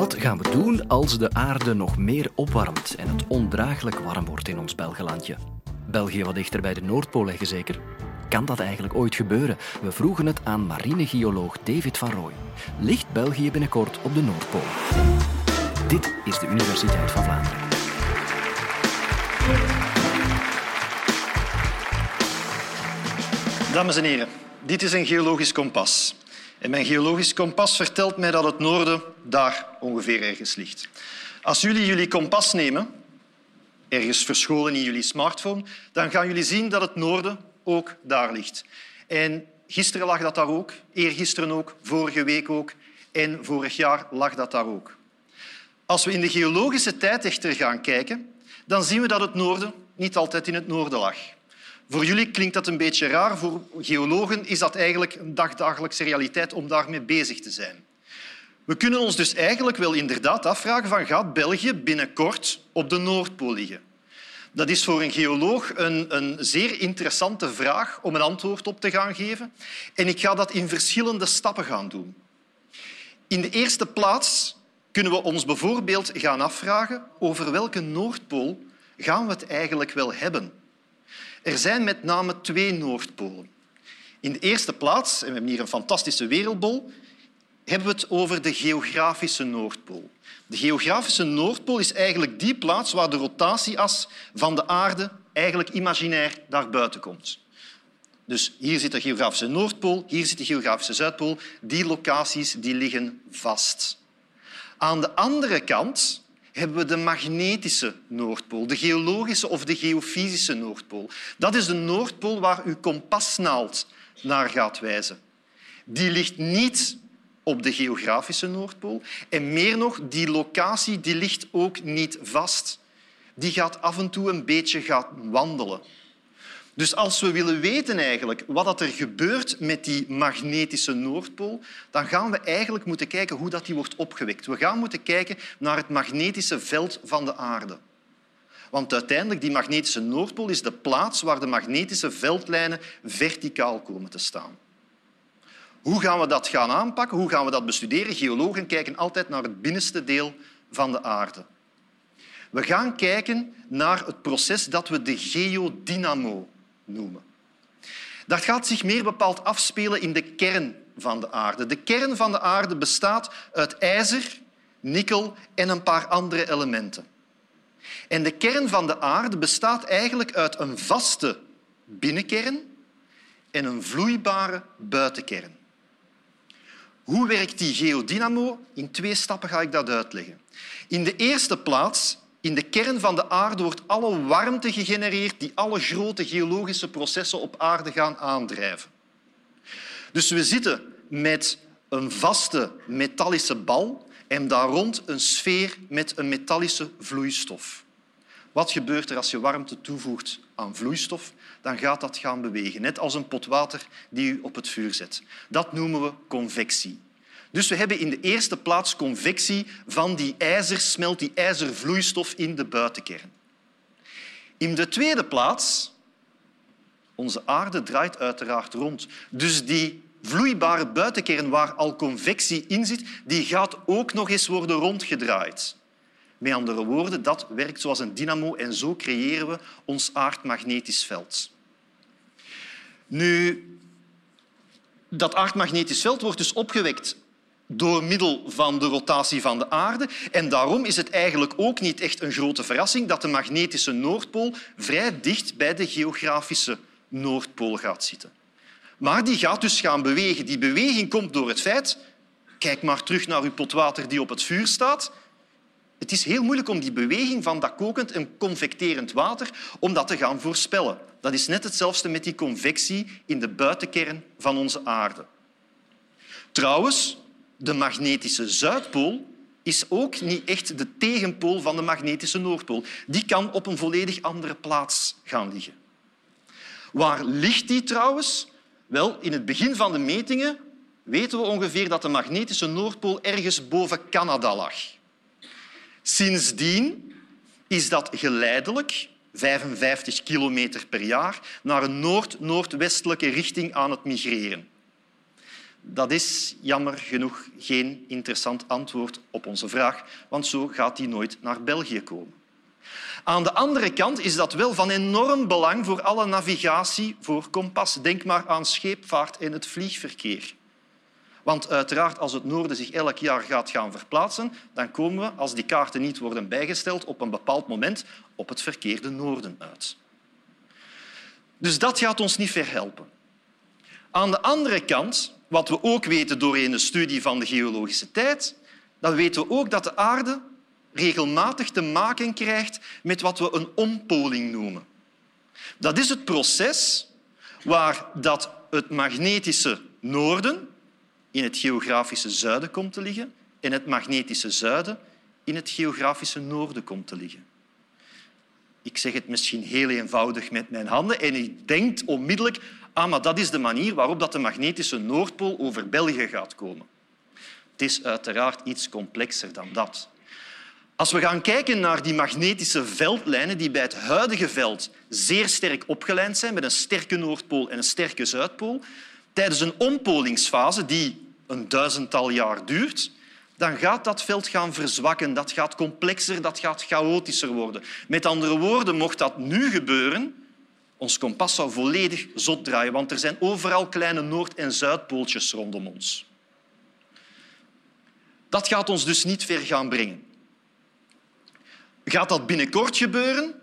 Wat gaan we doen als de aarde nog meer opwarmt en het ondraaglijk warm wordt in ons Belgelandje? België wat dichter bij de Noordpool leggen zeker? Kan dat eigenlijk ooit gebeuren? We vroegen het aan marinegeoloog David van Rooij. Ligt België binnenkort op de Noordpool? Dit is de Universiteit van Vlaanderen. Dames en heren, dit is een geologisch kompas. En mijn geologisch kompas vertelt mij dat het noorden daar ongeveer ergens ligt. Als jullie jullie kompas nemen, ergens verscholen in jullie smartphone, dan gaan jullie zien dat het noorden ook daar ligt. En gisteren lag dat daar ook, eergisteren ook, vorige week ook en vorig jaar lag dat daar ook. Als we in de geologische tijd echter gaan kijken, dan zien we dat het noorden niet altijd in het noorden lag. Voor jullie klinkt dat een beetje raar. Voor geologen is dat eigenlijk een dagdagelijkse realiteit om daarmee bezig te zijn. We kunnen ons dus eigenlijk wel inderdaad afvragen van gaat België binnenkort op de Noordpool liggen? Dat is voor een geoloog een, een zeer interessante vraag om een antwoord op te gaan geven. En ik ga dat in verschillende stappen gaan doen. In de eerste plaats kunnen we ons bijvoorbeeld gaan afvragen over welke Noordpool gaan we het eigenlijk wel hebben. Er zijn met name twee Noordpolen. In de eerste plaats, en we hebben hier een fantastische wereldbol, hebben we het over de geografische Noordpool. De geografische Noordpool is eigenlijk die plaats waar de rotatieas van de aarde eigenlijk imaginair naar buiten komt. Dus hier zit de geografische Noordpool, hier zit de geografische Zuidpool. Die locaties die liggen vast. Aan de andere kant hebben we de magnetische Noordpool, de geologische of de geofysische Noordpool. Dat is de Noordpool waar uw kompasnaald naar gaat wijzen. Die ligt niet op de geografische Noordpool. En meer nog, die locatie die ligt ook niet vast. Die gaat af en toe een beetje gaan wandelen. Dus als we willen weten eigenlijk wat er gebeurt met die magnetische Noordpool, dan gaan we eigenlijk moeten kijken hoe dat die wordt opgewekt. We gaan moeten kijken naar het magnetische veld van de aarde. Want uiteindelijk, die magnetische Noordpool is de plaats waar de magnetische veldlijnen verticaal komen te staan. Hoe gaan we dat gaan aanpakken? Hoe gaan we dat bestuderen? Geologen kijken altijd naar het binnenste deel van de aarde. We gaan kijken naar het proces dat we de geodynamo noemen. Dat gaat zich meer bepaald afspelen in de kern van de aarde. De kern van de aarde bestaat uit ijzer, nikkel en een paar andere elementen. En de kern van de aarde bestaat eigenlijk uit een vaste binnenkern en een vloeibare buitenkern. Hoe werkt die geodynamo? In twee stappen ga ik dat uitleggen. In de eerste plaats in de kern van de aarde wordt alle warmte gegenereerd die alle grote geologische processen op aarde gaan aandrijven. Dus we zitten met een vaste metallische bal en daar rond een sfeer met een metallische vloeistof. Wat gebeurt er als je warmte toevoegt aan vloeistof? Dan gaat dat gaan bewegen, net als een pot water die u op het vuur zet. Dat noemen we convectie. Dus we hebben in de eerste plaats convectie van die ijzersmelt, die ijzervloeistof in de buitenkern. In de tweede plaats, onze aarde draait uiteraard rond. Dus die vloeibare buitenkern waar al convectie in zit, die gaat ook nog eens worden rondgedraaid. Met andere woorden, dat werkt zoals een dynamo en zo creëren we ons aardmagnetisch veld. Nu, dat aardmagnetisch veld wordt dus opgewekt door middel van de rotatie van de aarde. En daarom is het eigenlijk ook niet echt een grote verrassing dat de magnetische Noordpool vrij dicht bij de geografische Noordpool gaat zitten. Maar die gaat dus gaan bewegen. Die beweging komt door het feit... Kijk maar terug naar uw pot water die op het vuur staat. Het is heel moeilijk om die beweging van dat kokend en convecterend water om dat te gaan voorspellen. Dat is net hetzelfde met die convectie in de buitenkern van onze aarde. Trouwens, de magnetische Zuidpool is ook niet echt de tegenpool van de magnetische Noordpool. Die kan op een volledig andere plaats gaan liggen. Waar ligt die trouwens? Wel, in het begin van de metingen weten we ongeveer dat de magnetische Noordpool ergens boven Canada lag. Sindsdien is dat geleidelijk, 55 kilometer per jaar, naar een noord-noordwestelijke richting aan het migreren. Dat is jammer genoeg geen interessant antwoord op onze vraag, want zo gaat die nooit naar België komen. Aan de andere kant is dat wel van enorm belang voor alle navigatie voor kompas. Denk maar aan scheepvaart en het vliegverkeer. Want uiteraard, als het noorden zich elk jaar gaat gaan verplaatsen, dan komen we, als die kaarten niet worden bijgesteld, op een bepaald moment op het verkeerde noorden uit. Dus dat gaat ons niet verhelpen. Aan de andere kant, wat we ook weten door een studie van de geologische tijd, dan weten we ook dat de aarde regelmatig te maken krijgt met wat we een ompoling noemen. Dat is het proces waar dat het magnetische noorden in het geografische zuiden komt te liggen en het magnetische zuiden in het geografische noorden komt te liggen. Ik zeg het misschien heel eenvoudig met mijn handen en ik denk onmiddellijk ah, maar dat is de manier waarop dat de magnetische Noordpool over België gaat komen. Het is uiteraard iets complexer dan dat. Als we gaan kijken naar die magnetische veldlijnen die bij het huidige veld zeer sterk opgelijnd zijn, met een sterke Noordpool en een sterke Zuidpool, tijdens een ompolingsfase die een duizendtal jaar duurt, dan gaat dat veld gaan verzwakken. Dat gaat complexer, dat gaat chaotischer worden. Met andere woorden, mocht dat nu gebeuren, ons kompas zou volledig zot draaien, want er zijn overal kleine Noord- en Zuidpooltjes rondom ons. Dat gaat ons dus niet ver gaan brengen. Gaat dat binnenkort gebeuren?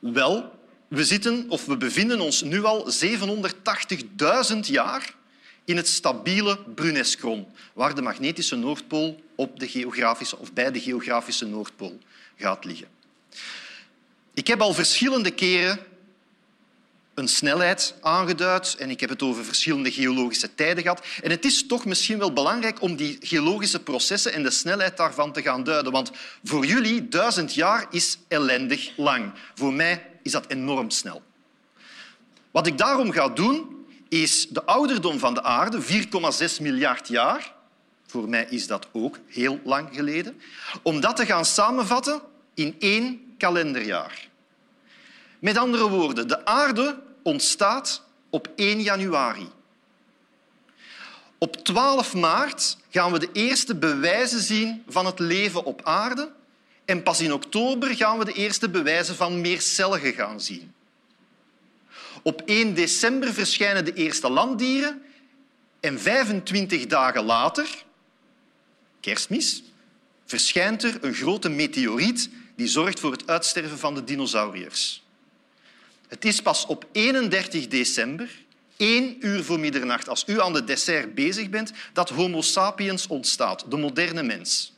Wel, we, zitten, of we bevinden ons nu al 780.000 jaar in het stabiele Bruneskron, waar de magnetische Noordpool op de geografische, of bij de geografische Noordpool gaat liggen. Ik heb al verschillende keren een snelheid aangeduid en ik heb het over verschillende geologische tijden gehad. En het is toch misschien wel belangrijk om die geologische processen en de snelheid daarvan te gaan duiden. Want voor jullie duizend jaar is ellendig lang. Voor mij is dat enorm snel. Wat ik daarom ga doen, is de ouderdom van de aarde, 4,6 miljard jaar. Voor mij is dat ook heel lang geleden. Om dat te gaan samenvatten in één kalenderjaar. Met andere woorden, de aarde ontstaat op 1 januari. Op 12 maart gaan we de eerste bewijzen zien van het leven op aarde en pas in oktober gaan we de eerste bewijzen van meercelligen gaan zien. Op 1 december verschijnen de eerste landdieren en 25 dagen later, kerstmis, verschijnt er een grote meteoriet die zorgt voor het uitsterven van de dinosauriërs. Het is pas op 31 december, één uur voor middernacht, als u aan de dessert bezig bent, dat Homo sapiens ontstaat, de moderne mens.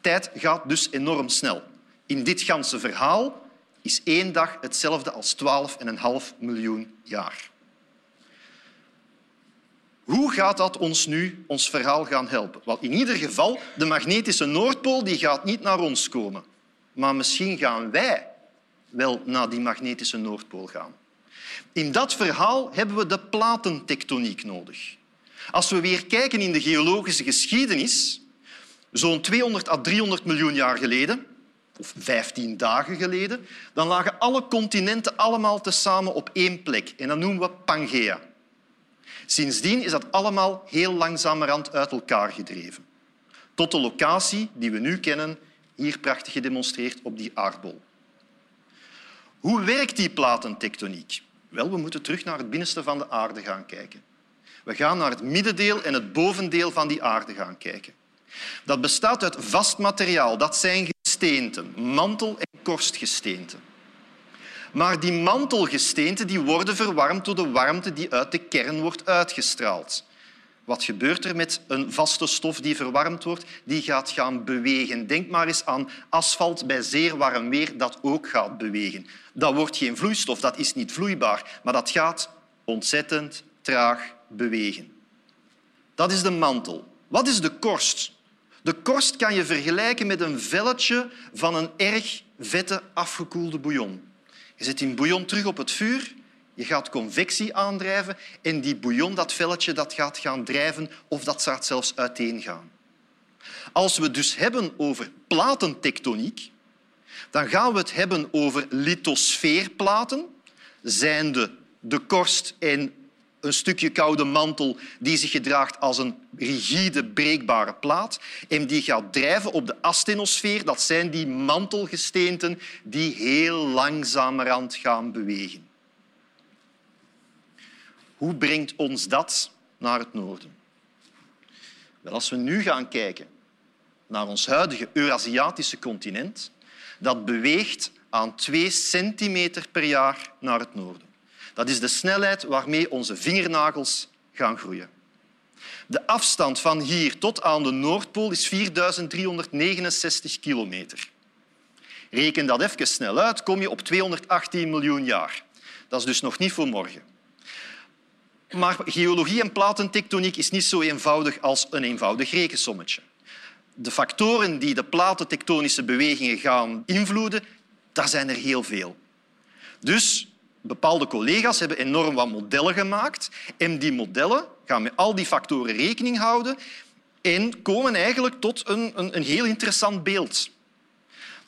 Tijd gaat dus enorm snel. In dit ganse verhaal is één dag hetzelfde als 12,5 miljoen jaar. Hoe gaat dat ons nu ons verhaal gaan helpen? Wel, in ieder geval, de magnetische Noordpool die gaat niet naar ons komen. Maar misschien gaan wij wel naar die magnetische Noordpool gaan. In dat verhaal hebben we de platentectoniek nodig. Als we weer kijken in de geologische geschiedenis, zo'n 200 à 300 miljoen jaar geleden, of 15 dagen geleden, dan lagen alle continenten allemaal tezamen op één plek. En dat noemen we Pangea. Sindsdien is dat allemaal heel langzamerhand uit elkaar gedreven. Tot de locatie die we nu kennen, hier prachtig gedemonstreerd op die aardbol. Hoe werkt die platentectoniek? Wel, we moeten terug naar het binnenste van de aarde gaan kijken. We gaan naar het middendeel en het bovendeel van die aarde gaan kijken. Dat bestaat uit vast materiaal. Dat zijn gesteenten, mantel- en korstgesteenten. Maar die mantelgesteenten die worden verwarmd door de warmte die uit de kern wordt uitgestraald. Wat gebeurt er met een vaste stof die verwarmd wordt? Die gaat gaan bewegen. Denk maar eens aan asfalt bij zeer warm weer dat ook gaat bewegen. Dat wordt geen vloeistof, dat is niet vloeibaar, maar dat gaat ontzettend traag bewegen. Dat is de mantel. Wat is de korst? De korst kan je vergelijken met een velletje van een erg vette afgekoelde bouillon. Je zet die bouillon terug op het vuur je gaat convectie aandrijven en die bouillon, dat velletje, dat gaat gaan drijven of dat gaat zelfs uiteengaan. Als we het dus hebben over platentectoniek, dan gaan we het hebben over lithosfeerplaten, zijnde de korst en een stukje koude mantel die zich gedraagt als een rigide, breekbare plaat en die gaat drijven op de astenosfeer. Dat zijn die mantelgesteenten die heel langzamerhand gaan bewegen. Hoe brengt ons dat naar het noorden? Wel, als we nu gaan kijken naar ons huidige Eurasiatische continent, dat beweegt aan 2 centimeter per jaar naar het noorden. Dat is de snelheid waarmee onze vingernagels gaan groeien. De afstand van hier tot aan de Noordpool is 4369 kilometer. Reken dat even snel uit, kom je op 218 miljoen jaar. Dat is dus nog niet voor morgen. Maar geologie en platentectoniek is niet zo eenvoudig als een eenvoudig rekensommetje. De factoren die de platentectonische bewegingen gaan invloeden, daar zijn er heel veel. Dus bepaalde collega's hebben enorm wat modellen gemaakt en die modellen gaan met al die factoren rekening houden en komen eigenlijk tot een, een, een heel interessant beeld.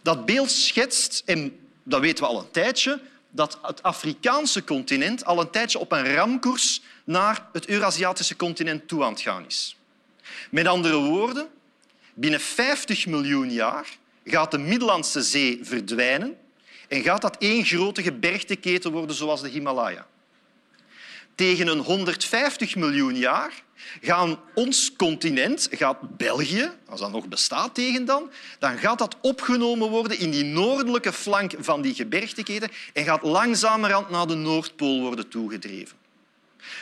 Dat beeld schetst, en dat weten we al een tijdje, dat het Afrikaanse continent al een tijdje op een ramkoers naar het Eurasiatische continent toe aan het gaan is. Met andere woorden, binnen 50 miljoen jaar gaat de Middellandse Zee verdwijnen en gaat dat één grote gebergteketen worden zoals de Himalaya. Tegen een 150 miljoen jaar gaan ons continent, gaat België, als dat nog bestaat tegen dan, dan gaat dat opgenomen worden in die noordelijke flank van die gebergteketen en gaat langzamerhand naar de Noordpool worden toegedreven.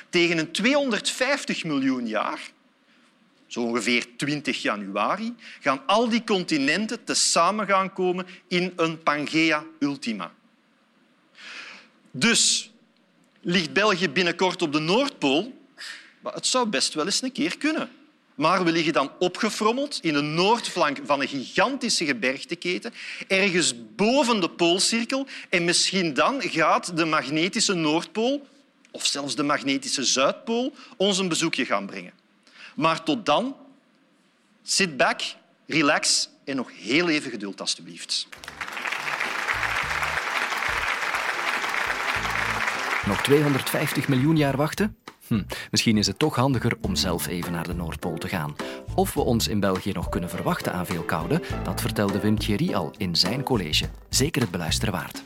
Tegen een 250 miljoen jaar zo ongeveer 20 januari, gaan al die continenten tezamen gaan komen in een Pangea Ultima. Dus ligt België binnenkort op de Noordpool? Het zou best wel eens een keer kunnen. Maar we liggen dan opgefrommeld in de noordflank van een gigantische gebergteketen, ergens boven de poolcirkel. En misschien dan gaat de magnetische Noordpool, of zelfs de magnetische Zuidpool, ons een bezoekje gaan brengen. Maar tot dan, sit back, relax en nog heel even geduld, alstublieft. Nog 250 miljoen jaar wachten? Hm, misschien is het toch handiger om zelf even naar de Noordpool te gaan. Of we ons in België nog kunnen verwachten aan veel koude, dat vertelde Wim Thierry al in zijn college. Zeker het beluisteren waard.